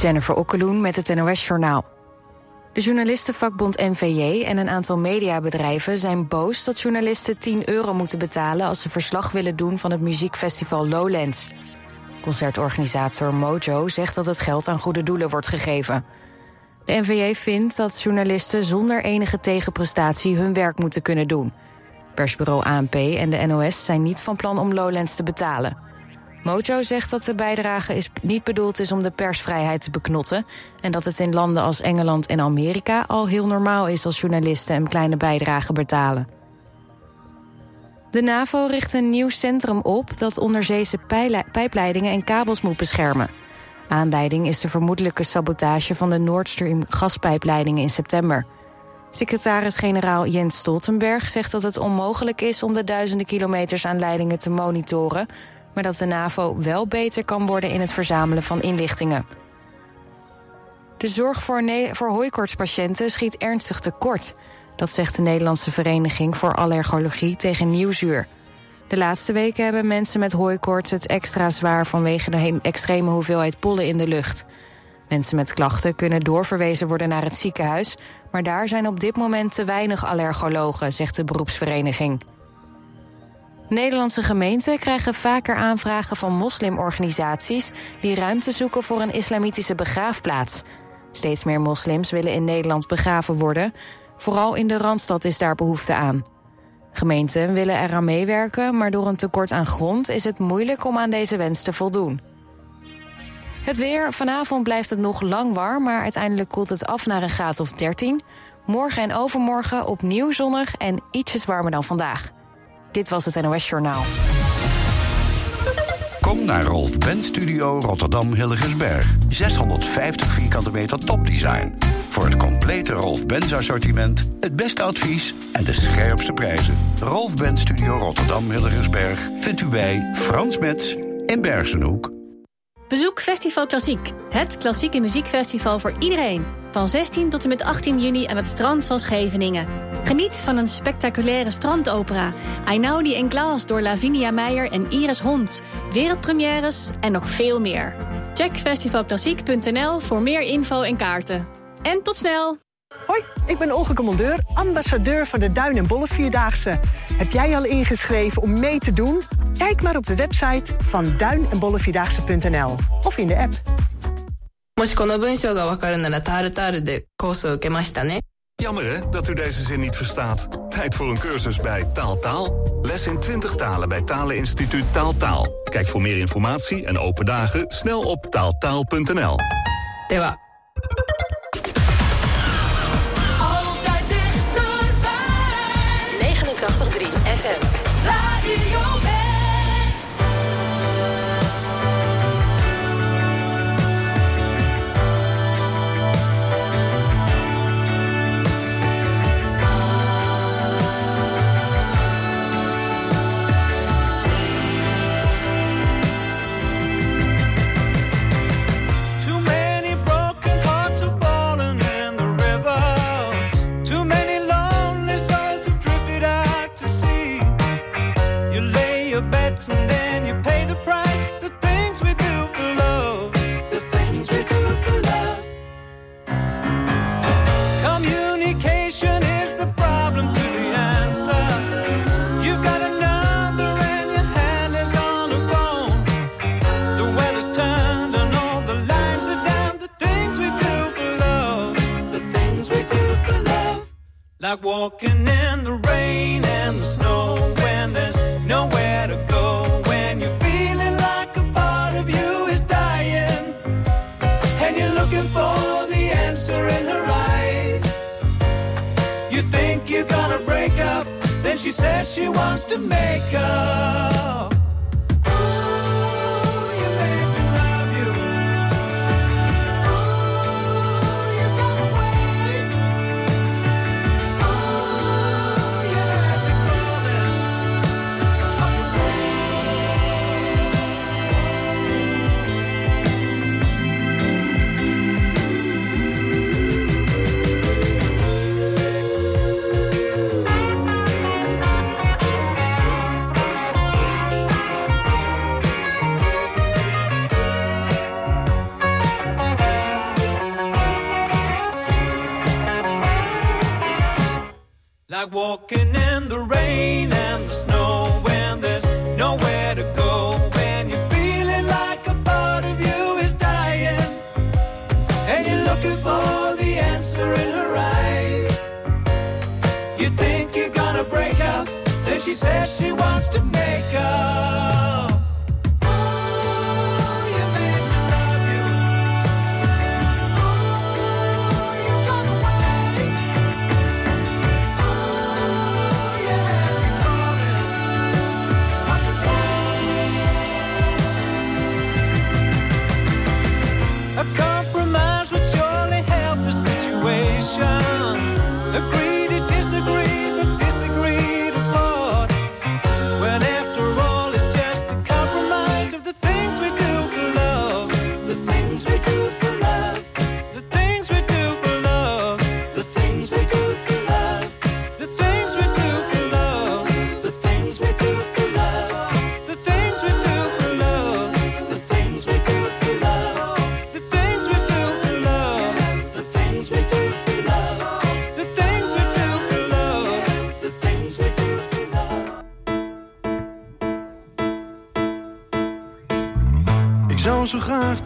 Jennifer Okkeloen met het NOS Journaal. De journalistenvakbond NVJ en een aantal mediabedrijven zijn boos dat journalisten 10 euro moeten betalen als ze verslag willen doen van het muziekfestival Lowlands. Concertorganisator Mojo zegt dat het geld aan goede doelen wordt gegeven. De NVJ vindt dat journalisten zonder enige tegenprestatie hun werk moeten kunnen doen. Persbureau ANP en de NOS zijn niet van plan om Lowlands te betalen. Mojo zegt dat de bijdrage is niet bedoeld is om de persvrijheid te beknotten... en dat het in landen als Engeland en Amerika al heel normaal is... als journalisten een kleine bijdrage betalen. De NAVO richt een nieuw centrum op dat onderzeese pijpleidingen en kabels moet beschermen. Aanleiding is de vermoedelijke sabotage van de Nord Stream gaspijpleidingen in september. Secretaris-generaal Jens Stoltenberg zegt dat het onmogelijk is om de duizenden kilometers aan leidingen te monitoren, maar dat de NAVO wel beter kan worden in het verzamelen van inlichtingen. De zorg voor, voor hooikortspatiënten schiet ernstig tekort. Dat zegt de Nederlandse Vereniging voor Allergologie tegen Nieuwsuur. De laatste weken hebben mensen met hooikoorts het extra zwaar vanwege de extreme hoeveelheid pollen in de lucht. Mensen met klachten kunnen doorverwezen worden naar het ziekenhuis, maar daar zijn op dit moment te weinig allergologen, zegt de beroepsvereniging. Nederlandse gemeenten krijgen vaker aanvragen van moslimorganisaties die ruimte zoeken voor een islamitische begraafplaats. Steeds meer moslims willen in Nederland begraven worden. Vooral in de randstad is daar behoefte aan. Gemeenten willen eraan meewerken, maar door een tekort aan grond is het moeilijk om aan deze wens te voldoen. Het weer. Vanavond blijft het nog lang warm, maar uiteindelijk koelt het af naar een graad of 13. Morgen en overmorgen opnieuw zonnig en ietsjes warmer dan vandaag. Dit was het NOS Journaal. Kom naar Rolf Benz Studio Rotterdam Hilligensberg. 650 vierkante meter topdesign. Voor het complete Rolf Benz assortiment, het beste advies en de scherpste prijzen. Rolf Benz Studio Rotterdam Hilligensberg vindt u bij Frans Metz in Bergenhoek. Bezoek Festival Klassiek, het klassieke muziekfestival voor iedereen. Van 16 tot en met 18 juni aan het strand van Scheveningen. Geniet van een spectaculaire strandopera. Einaudi en Klaas door Lavinia Meijer en Iris Hond. Wereldpremières en nog veel meer. Check festivalklassiek.nl voor meer info en kaarten. En tot snel! Hoi, ik ben Olga Commandeur, ambassadeur van de Duin en Bolle Vierdaagse. Heb jij al ingeschreven om mee te doen? Kijk maar op de website van duin en bollevierdaagse.nl of in de app. もしこの文章がわかるならタールタールでコースを受けましたね。Jammer hè, dat u deze zin niet verstaat. Tijd voor een cursus bij Taaltaal. Taal. Les in 20 talen bij Taleninstituut Taaltaal. Taal. Kijk voor meer informatie en open dagen snel op taaltaal.nl. では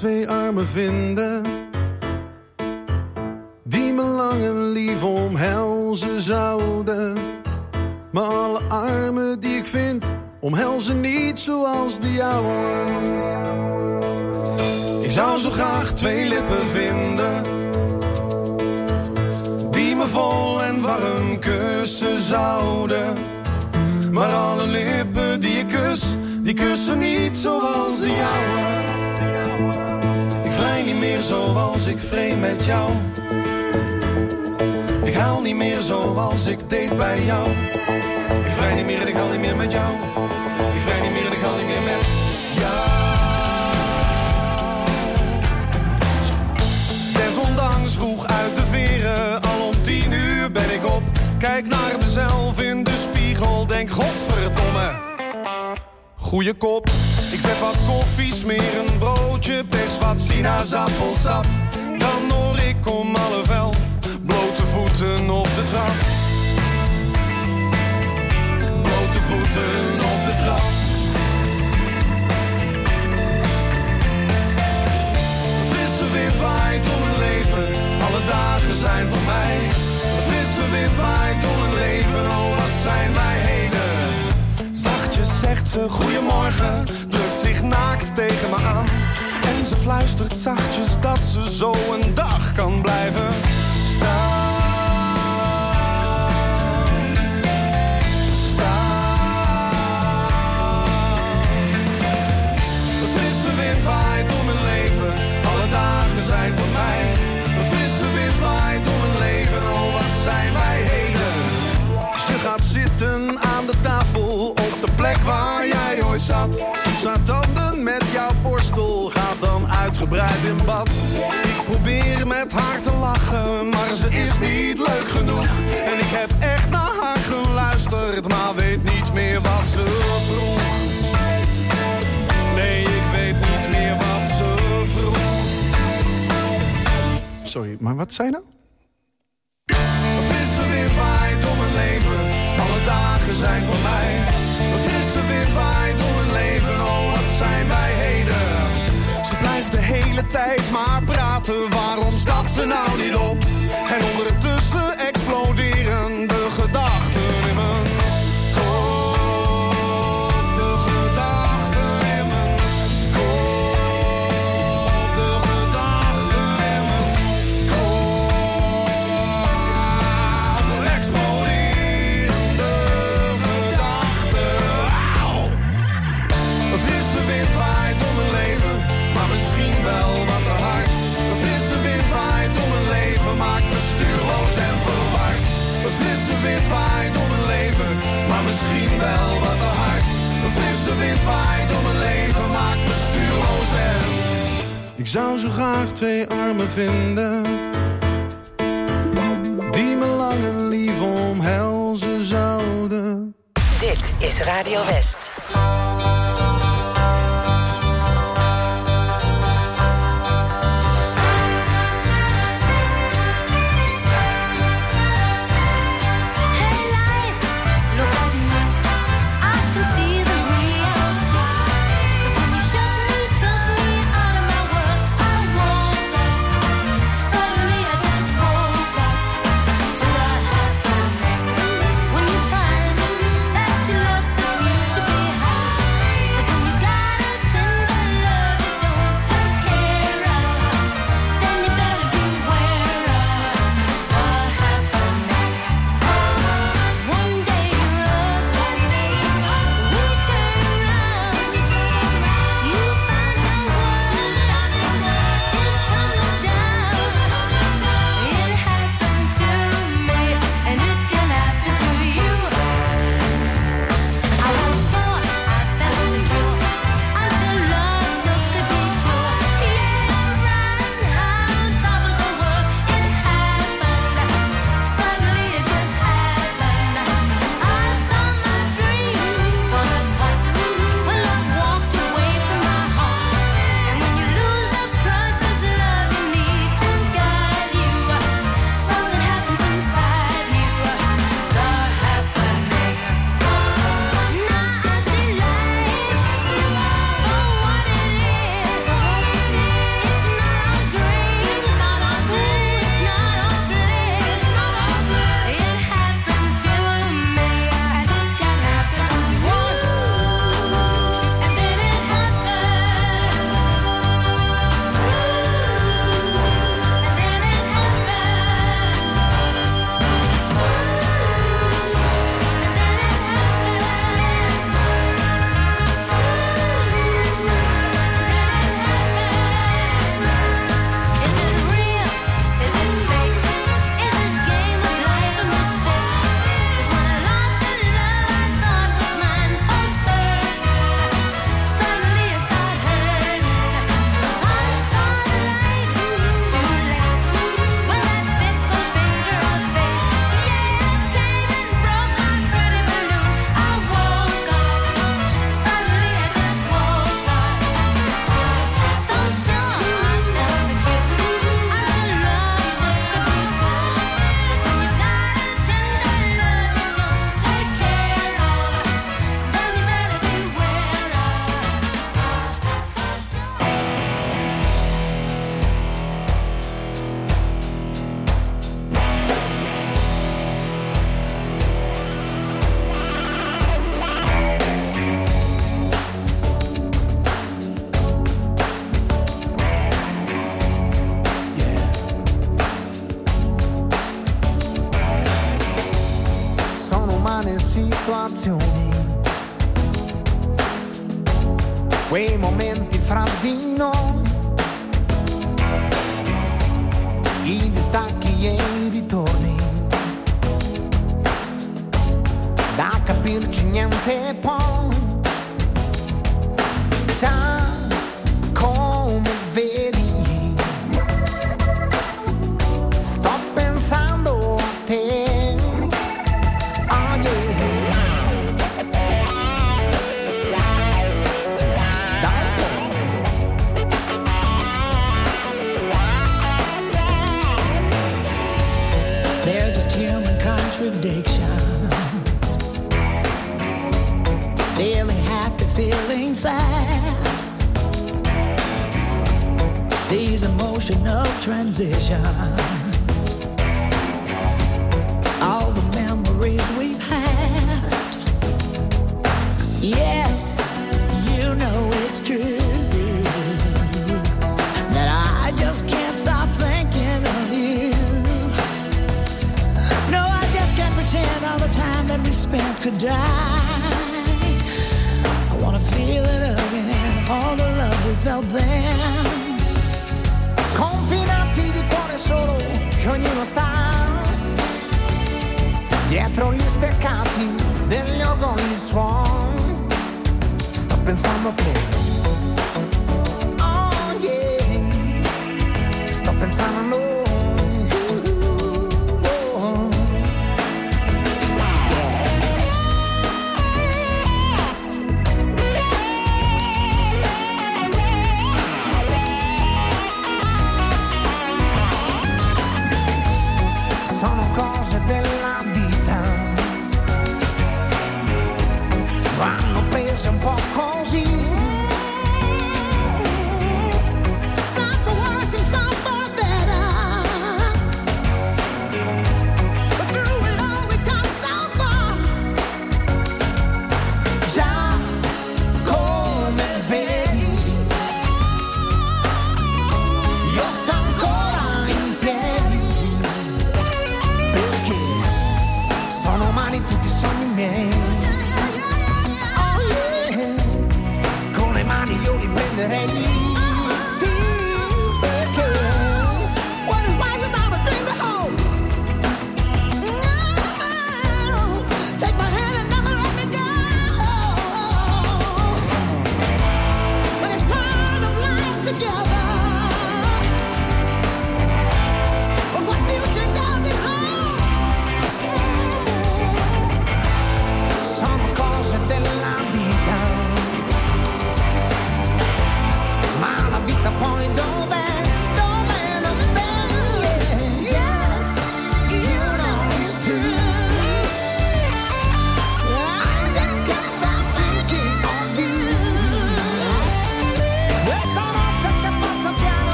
Twee armen vinden met jou. Ik haal niet meer zoals ik deed bij jou. Ik vrij niet meer en ik haal niet meer met jou. Ik vrij niet meer en ik haal niet meer met jou. Desondanks vroeg uit de veren, al om tien uur ben ik op. Kijk naar mezelf in de spiegel, denk godverdomme. Goeie kop, ik zet wat koffie, smeer een broodje, pers wat sinaasappelsap. Dan hoor ik om half elf, blote voeten op de trap. Blote voeten op de trap. Frisse wind waait door mijn leven, alle dagen zijn voor mij. Frisse wind waait door mijn leven, oh wat zijn wij heden. Zachtjes zegt ze goedemorgen, drukt zich naakt tegen me aan. En ze fluistert zachtjes dat ze zo een dag kan blijven staan. Wind waait door mijn leven, alle dagen zijn voor mij. Een frisse wind waait door mijn leven, oh wat zijn wij heden. Ze gaat zitten aan de tafel op de plek waar Ik probeer met haar te lachen, maar ze is niet leuk genoeg. En ik heb echt naar haar geluisterd, maar weet niet meer wat ze vroeg. Nee, ik weet niet meer wat ze vroeg. Sorry, maar wat zei nou? Een frisse wind waait door mijn leven, alle dagen zijn voor mij. Een frisse wind waait tijd maar praten, waarom stapt ze nou niet op? Graag twee armen vinden Die me lang en lief omhelzen zouden Dit is Radio West. emozioni, quei momenti fra di noi, i distacchi e i ritorni, da capirci niente poi. ocean of transitions. All the memories we've had. Yes, you know it's true that I just can't stop thinking of you. No, I just can't pretend all the time that we spent could die. solo che ognuno sta dietro gli steccati degli ogoni suon. Sto pensando che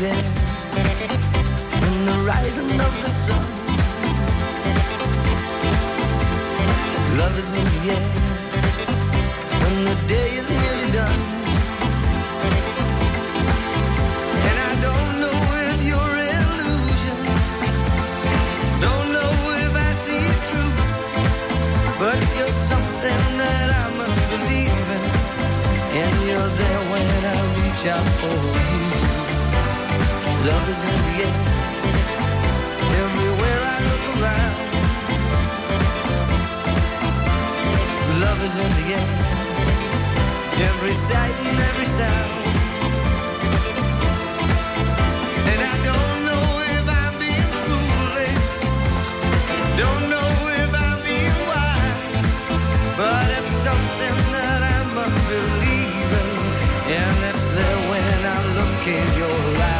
Love in the. In the rising of the sun. Love is in the air. When the day is nearly done. And I don't know if you're illusion. Don't know if I see it. But you're something that I must believe in. And you're there when I reach out for you. Love is in the air. Everywhere I look around. Love is in the air. Every sight and every sound. And I don't know if I'm being foolish. Don't know if I'm being wise. But it's something that I must believe in. And it's there when I look in your eyes.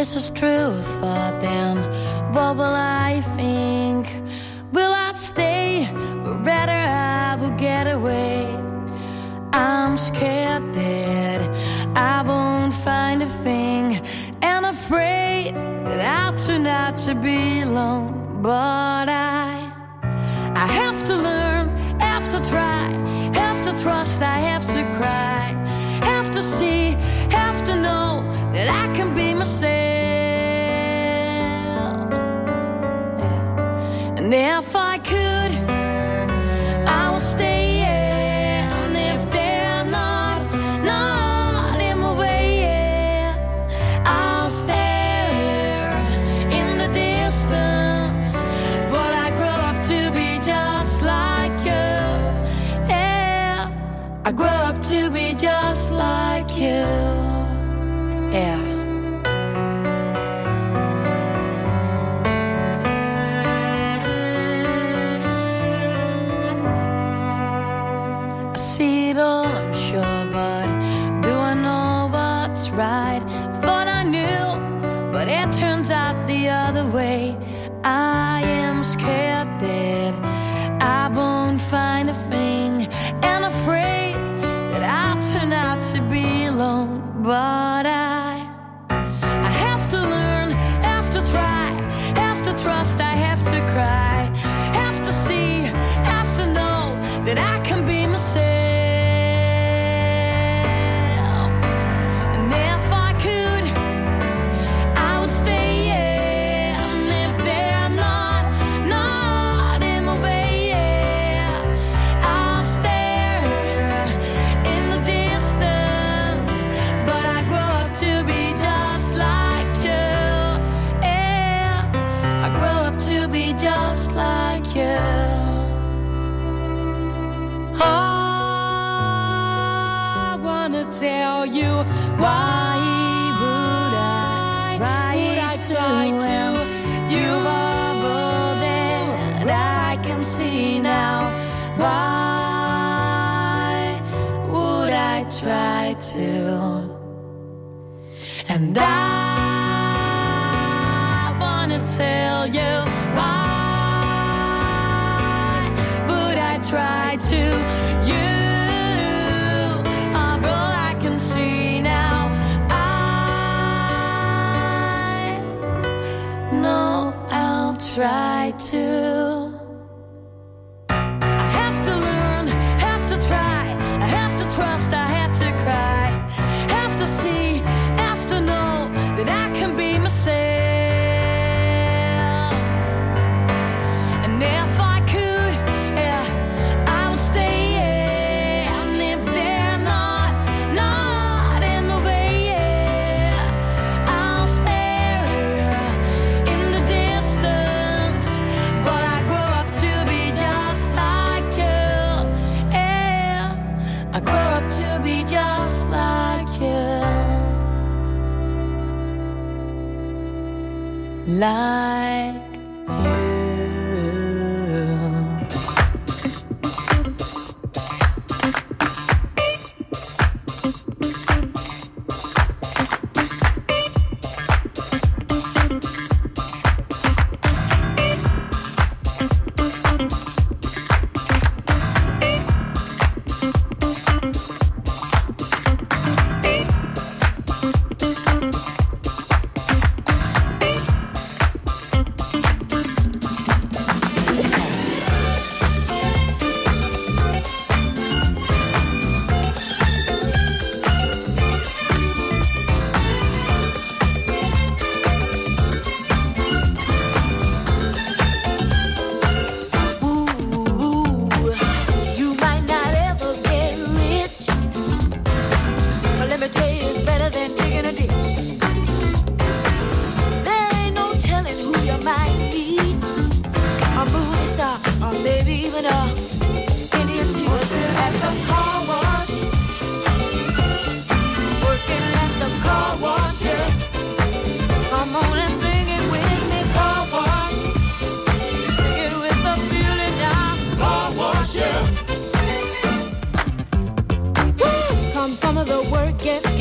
this is true, thought then, what will I think? Will I stay? But rather I will get away. I'm scared that I won't find a thing, and afraid that I'll turn out to be alone. But idol, I'm sure, but do I know what's right? Thought I knew, but it turned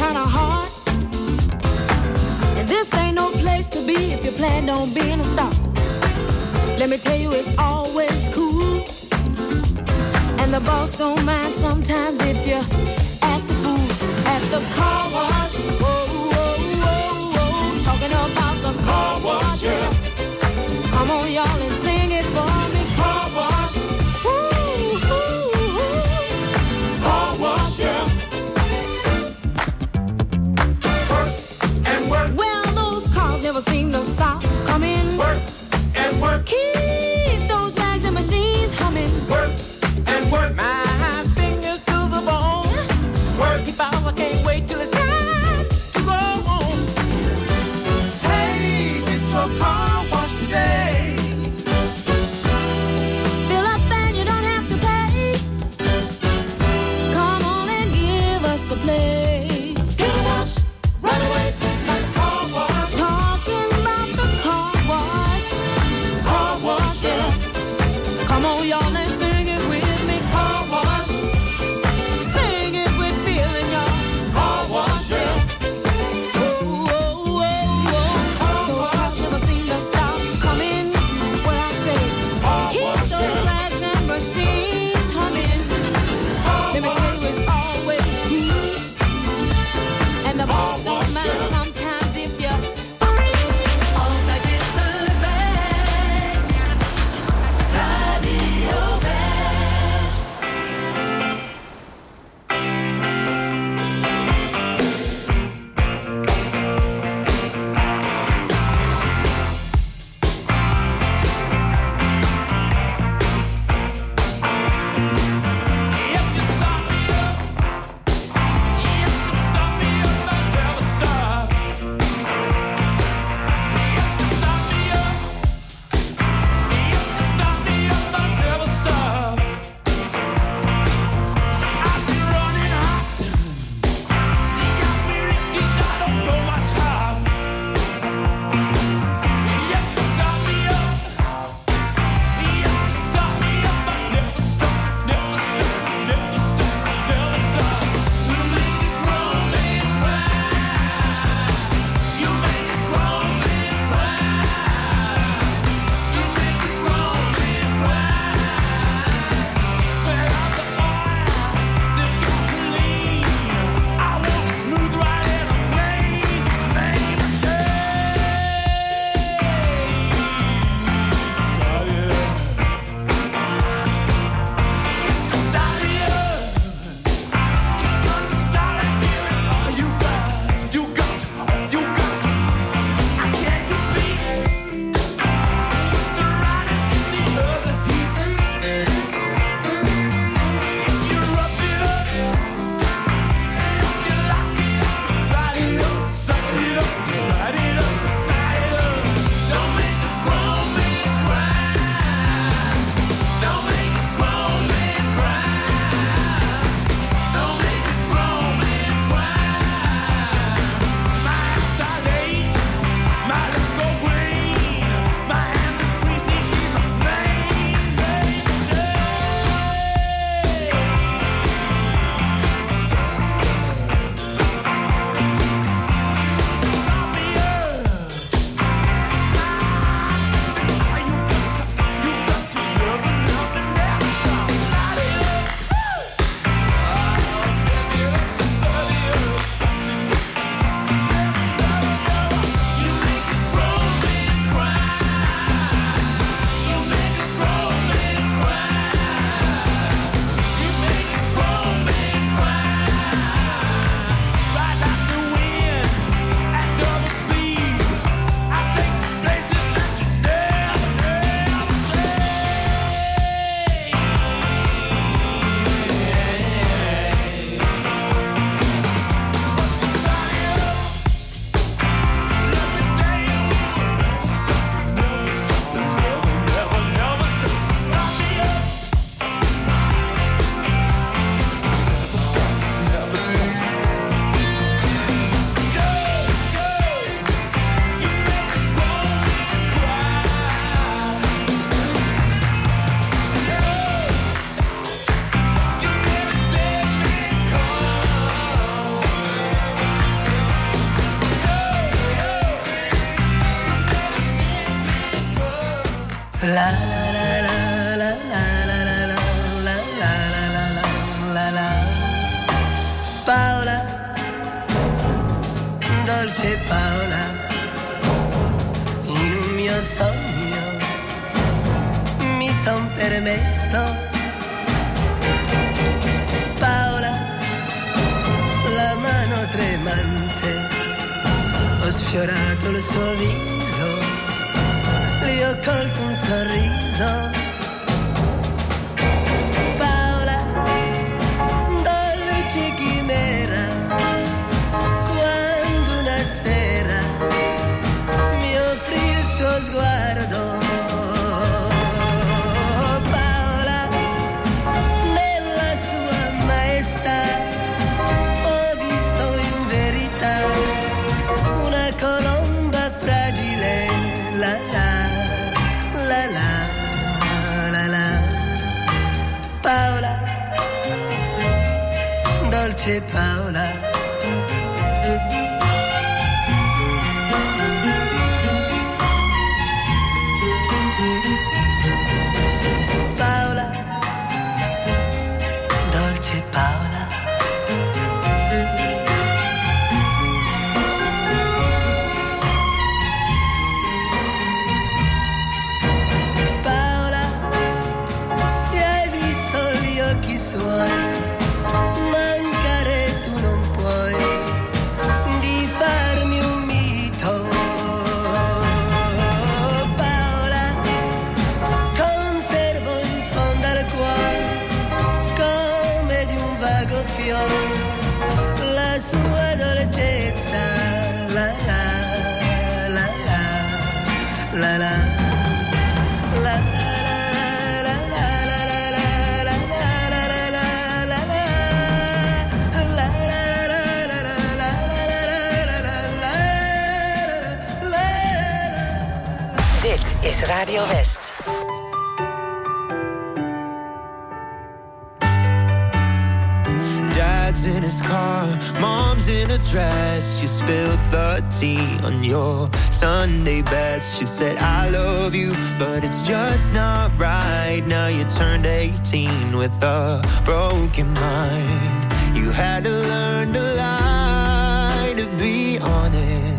kind of hard. And this ain't no place to be if you plan on being a star. Let me tell you, it's always cool. And the boss don't mind sometimes if you act the fool at the car wash. Oh, whoa, whoa, whoa. Talking about the car wash, yeah. Come on, y'all, and accolto un sorriso pas is Radio West. Dad's in his car, mom's in a dress. You spilled the tea on your Sunday best. She said, I love you, but it's just not right. Now you turned 18 with a broken mind. You had to learn to lie to be honest.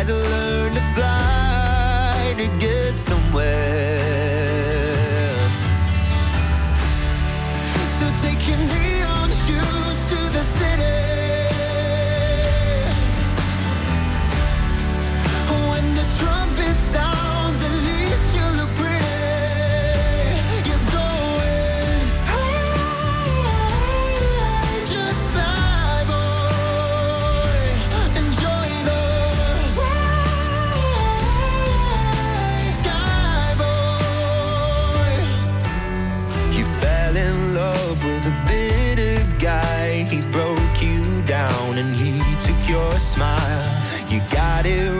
Had to learn to fly to get somewhere. Smile. You got it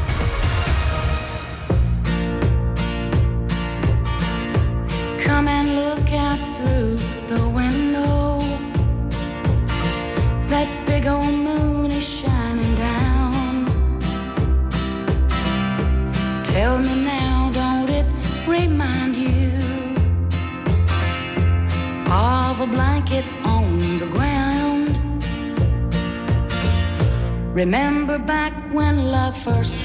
first.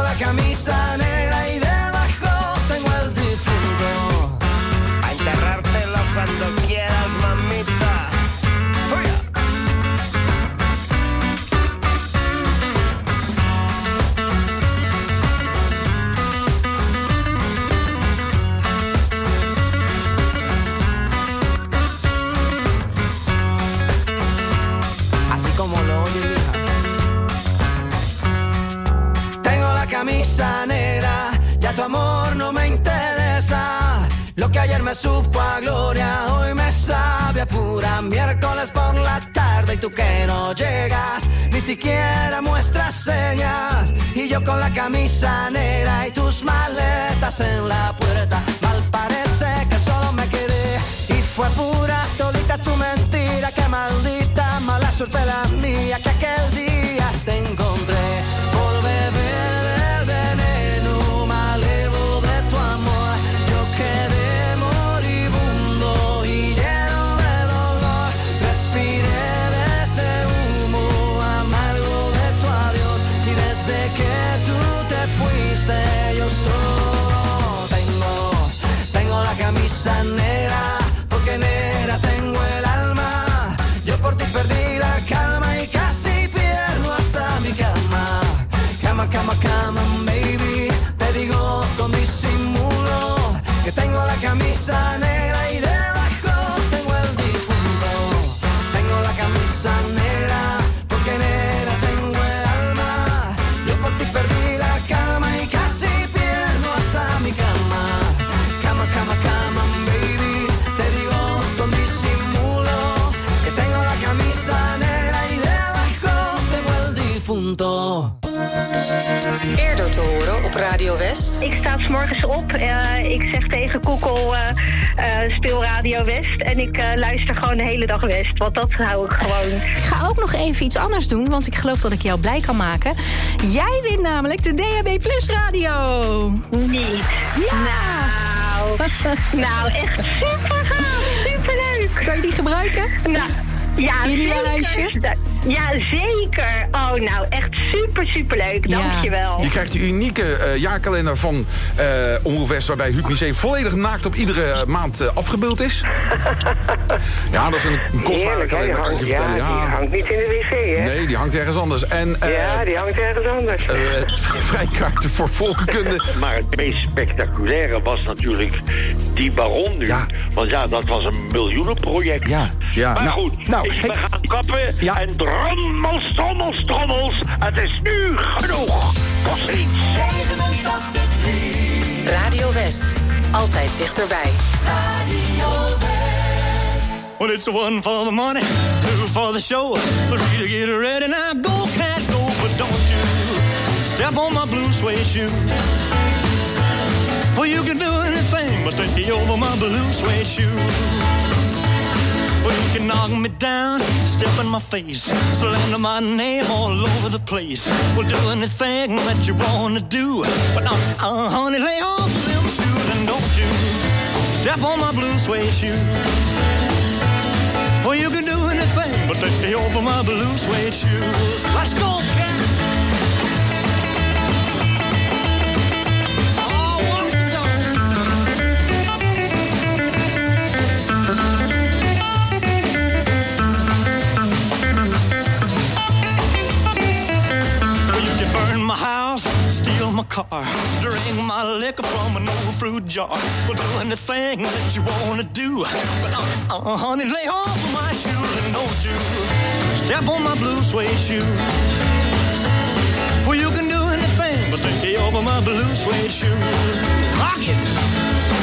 La camisa miércoles por la tarde y tú que no llegas, ni siquiera muestras señas. Y yo con la camisa negra y tus maletas en la puerta, mal parece que solo me quedé. Y fue pura todita tu mentira, que maldita mala suerte la mía que aquel día te encontré Cama, cama, baby. Te digo con disimulo que tengo la camisa negra y debajo tengo el difunto. Tengo la camisa negra porque negra tengo el alma. Yo por ti perdí la calma y casi pierdo hasta mi cama. Cama, cama, cama, baby. Te digo con disimulo que tengo la camisa negra y debajo tengo el difunto. Eerder te horen op Radio West. Ik sta 's morgens op. eh, ik zeg tegen Koekel, eh, eh, speel Radio West. En ik eh, luister gewoon de hele dag West. Want dat hou ik gewoon. Ik ga ook nog even iets anders doen, want ik geloof dat ik jou blij kan maken. Jij wint namelijk de DHB Plus radio. Niet. Ja. Nou, nou echt super gaaf. Superleuk. Kan je die gebruiken? Nou, ja, zeker. Ja, zeker. Oh, nou, echt super, super leuk. Dankjewel. Je krijgt die unieke eh, jaarkalender van eh Omroep West... waarbij Huub Museum volledig naakt op iedere maand eh, afgebeeld is. ja, dat is een, kostbare kalender, kan ik je vertellen. ja, die hangt niet in de wc, hè? Nee, die hangt ergens anders. En, eh, ja, die hangt ergens anders. eh, vrijkaarten voor volkenkunde. Maar het meest spectaculaire was natuurlijk die baron nu. Want ja, dat was een miljoenenproject. Ja, ja. Maar nou, goed, nou, ik hey, ben gaan kappen. En trommels, trommels, trommels. Het is nu genoeg. Kost er iets. Radio West. Altijd dichterbij. Well, it's one for the money, two for the show, three to get ready. Now go, cat, go, but don't you step on my blue suede shoe. Well, you can do anything but me over my blue suede shoe. Well, you can knock me down, step in my face, slander my name all over the place. Well, do anything that you want to do, but uh, uh, honey, lay off them shoes and don't you step on my blue suede shoe. Well, you can do anything but take me over my blue suede shoes. Let's go, cat. Jar. Well, do anything that you wanna do. But uh, uh, honey, lay off of my shoes and don't you step on my blue suede shoe. Well, you can do anything but take over my blue suede shoes. Rock it.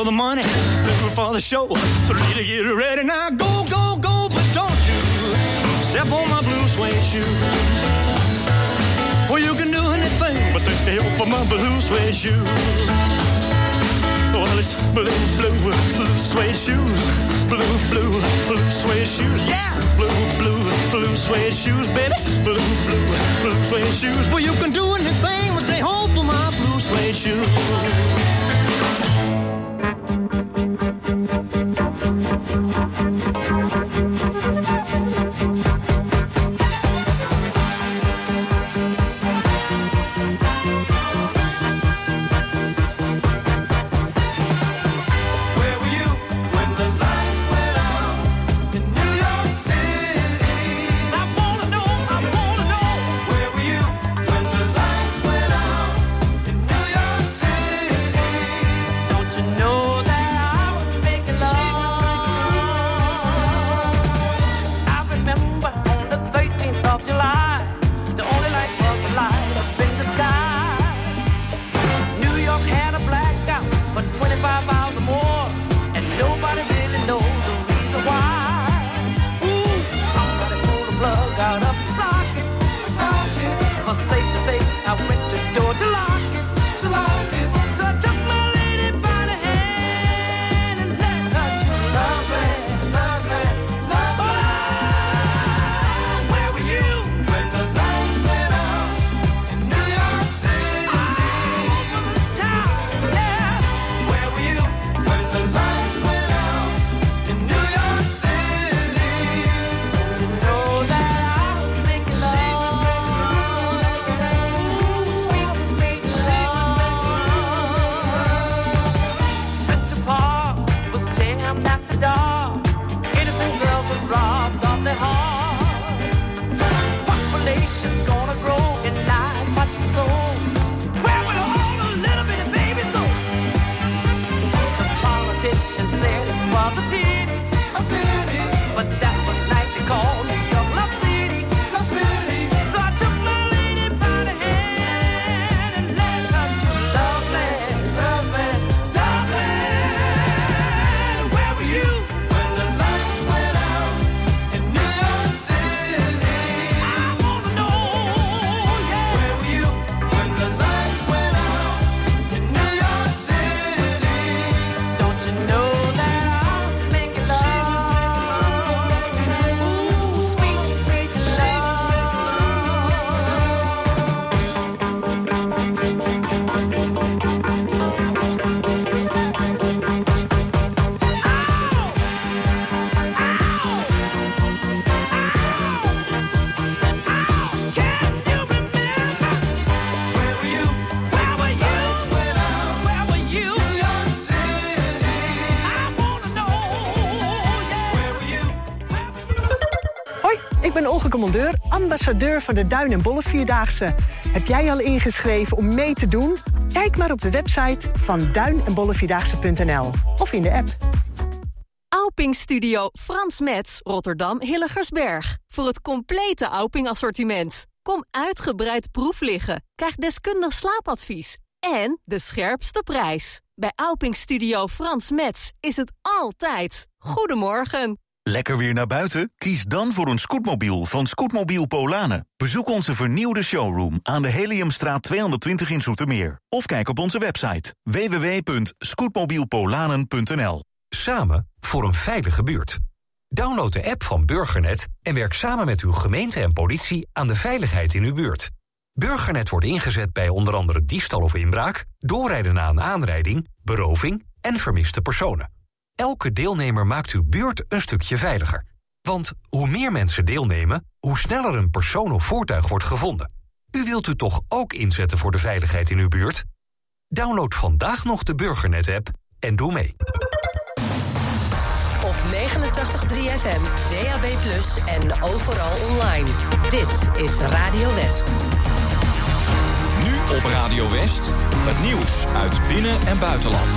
For the money, two for the show, three to get ready. Now go, go, go, but don't you step on my blue suede shoe. Well, you can do anything but take me over my blue suede shoe. Well, it's blue, blue, blue suede shoes, blue, blue, blue suede shoes. Yeah, blue, blue, blue suede shoes, baby. Blue, blue, blue suede shoes. Well, you can do anything but they hold for my blue suede shoes. Ambassadeur van de Duin en Bolle Vierdaagse. Heb jij al ingeschreven om mee te doen? Kijk maar op de website van duin en of in de app. Auping Studio Frans Metz, Rotterdam Hilligersberg. Voor het complete Auping assortiment. Kom uitgebreid proef liggen. Krijg deskundig slaapadvies. En de scherpste prijs. Bij Auping Studio Frans Metz is het altijd. Goedemorgen. Lekker weer naar buiten? Kies dan voor een scootmobiel van Scootmobiel Polanen. Bezoek onze vernieuwde showroom aan de Heliumstraat 220 in Zoetermeer. Of kijk op onze website www.scootmobielpolanen.nl Samen voor een veilige buurt. Download de app van Burgernet en werk samen met uw gemeente en politie aan de veiligheid in uw buurt. Burgernet wordt ingezet bij onder andere diefstal of inbraak, doorrijden na een aanrijding, beroving en vermiste personen. Elke deelnemer maakt uw buurt een stukje veiliger. Want hoe meer mensen deelnemen, hoe sneller een persoon of voertuig wordt gevonden. U wilt u toch ook inzetten voor de veiligheid in uw buurt? Download vandaag nog de Burgernet-app en doe mee. Op 89.3 FM, DAB+, en overal online. Dit is Radio West. Nu op Radio West, het nieuws uit binnen- en buitenland.